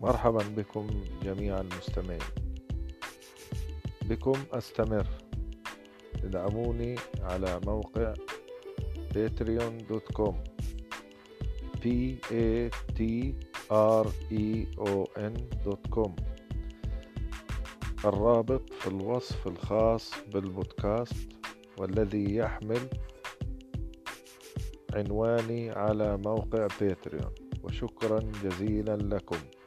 مرحبا بكم جميع المستمعين. بكم أستمر ادعموني على موقع patreon.com p a t r e o n.com الرابط في الوصف الخاص بالبودكاست والذي يحمل عنواني على موقع باتريون وشكرا جزيلا لكم.